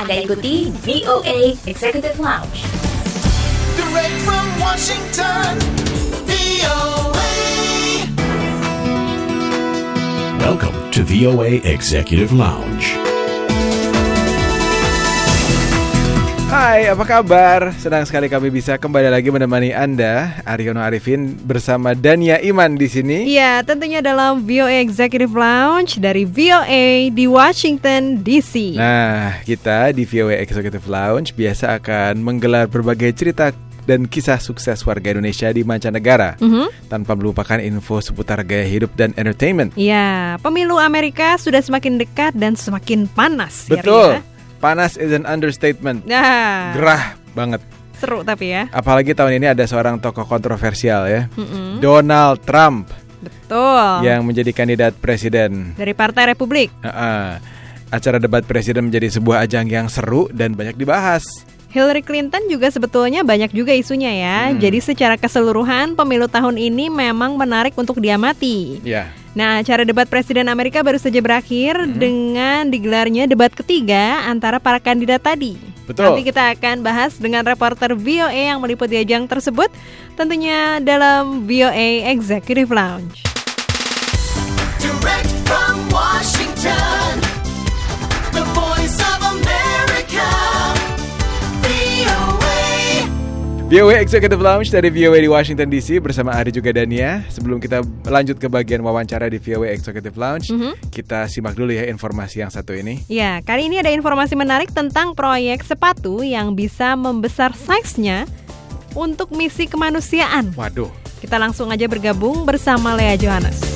Anda ikuti VOA Executive Lounge. Direct from Washington, VOA. Welcome to VOA Executive Lounge. Hai, apa kabar? Senang sekali kami bisa kembali lagi menemani Anda, Aryono Arifin bersama Dania Iman di sini. Iya, tentunya dalam VOA Executive Lounge dari VOA di Washington DC. Nah, kita di VOA Executive Lounge biasa akan menggelar berbagai cerita dan kisah sukses warga Indonesia di mancanegara Mhm. tanpa melupakan info seputar gaya hidup dan entertainment. Iya, pemilu Amerika sudah semakin dekat dan semakin panas. ya, Betul. Ria? Panas is an understatement. Nah, Gerah banget. seru tapi ya. Apalagi tahun ini ada seorang tokoh kontroversial ya. Mm-mm. Donald Trump Betul. yang menjadi kandidat presiden. Dari Partai Republik. Heeh. Acara debat presiden menjadi sebuah ajang yang seru dan banyak dibahas. Hillary Clinton juga sebetulnya banyak juga isunya ya. Hmm. Jadi secara keseluruhan pemilu tahun ini memang menarik untuk diamati. Ya, Nah, acara debat Presiden Amerika baru saja berakhir Hmm. dengan digelarnya debat ketiga antara para kandidat tadi. Betul. Nanti kita akan bahas dengan reporter VOA yang meliput di ajang tersebut, tentunya dalam VOA Executive Lounge. VOA Executive Lounge dari VOA di Washington DC bersama Ari juga Dania. Sebelum kita lanjut ke bagian wawancara di VOA Executive Lounge, Mhm. kita simak dulu ya informasi yang satu ini. Ya, kali ini ada informasi menarik tentang proyek sepatu yang bisa membesar size-nya untuk misi kemanusiaan. Waduh, Kita langsung aja bergabung bersama Lea Johannes.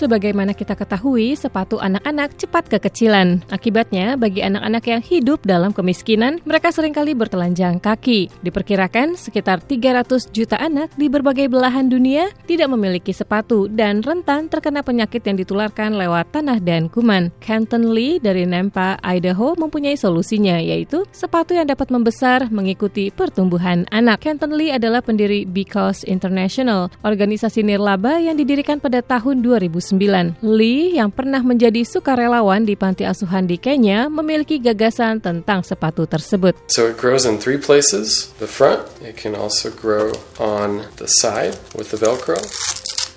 Sebagaimana kita ketahui, sepatu anak-anak cepat kekecilan. Akibatnya, bagi anak-anak yang hidup dalam kemiskinan, mereka sering kali bertelanjang kaki. Diperkirakan sekitar 300 juta anak di berbagai belahan dunia tidak memiliki sepatu dan rentan terkena penyakit yang ditularkan lewat tanah dan kuman. Canton Lee dari Nampa, Idaho mempunyai solusinya, yaitu sepatu yang dapat membesar mengikuti pertumbuhan anak. Canton Lee adalah pendiri Because International, organisasi nirlaba yang didirikan pada tahun 2009. Lee yang pernah menjadi sukarelawan di panti asuhan di Kenya memiliki gagasan tentang sepatu tersebut. So it grows in three places the front, it can also grow on the side with the Velcro,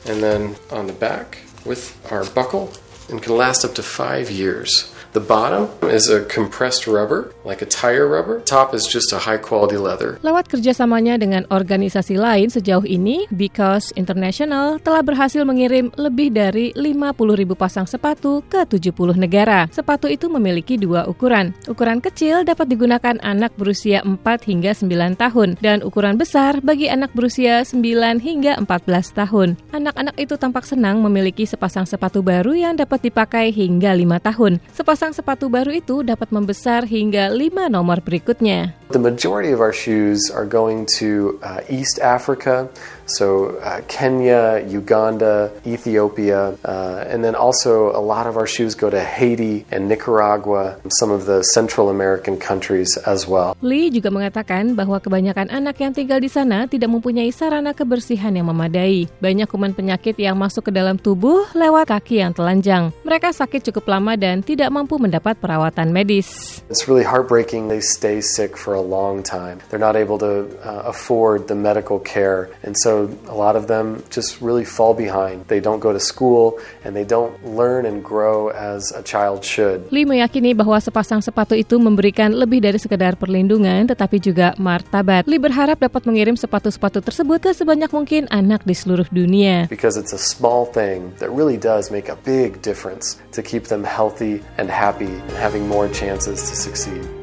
and then on the back with our buckle, and can last up to five years. The bottom is a compressed rubber, like a tire rubber. Top is just a high quality leather. Lewat kerjasamanya dengan organisasi lain sejauh ini, Because International telah berhasil mengirim lebih dari 50 ribu pasang sepatu ke 70 negara. Sepatu itu memiliki dua ukuran. Ukuran kecil dapat digunakan anak berusia 4 hingga 9 tahun, dan ukuran besar bagi anak berusia 9 hingga 14 tahun. Anak-anak itu tampak senang memiliki sepasang sepatu baru yang dapat dipakai hingga 5 tahun. Sepasang sepatu baru itu dapat membesar hingga 5 nomor berikutnya. The majority of our shoes are going to uh, East Africa, so uh, Kenya, Uganda, Ethiopia, uh, and then also a lot of our shoes go to Haiti and Nicaragua, some of the Central American countries as well. Lee juga mengatakan bahwa kebanyakan anak yang tinggal di sana tidak mempunyai sarana kebersihan yang memadai. Banyak kuman penyakit yang masuk ke dalam tubuh lewat kaki yang telanjang. Mereka sakit cukup lama dan tidak mampu mendapat perawatan medis. It's really heartbreaking. They stay sick for a long time. They're not able to uh, afford the medical care, and so a lot of them just really fall behind. They don't go to school and they don't learn and grow as a child should. Lee meyakini bahwa sepasang sepatu itu memberikan lebih dari sekedar perlindungan, tetapi juga martabat. Lee berharap dapat mengirim sepatu-sepatu tersebut ke sebanyak mungkin anak di seluruh dunia. Because it's a small thing that really does make a big difference to keep them healthy and happy and having more chances to succeed.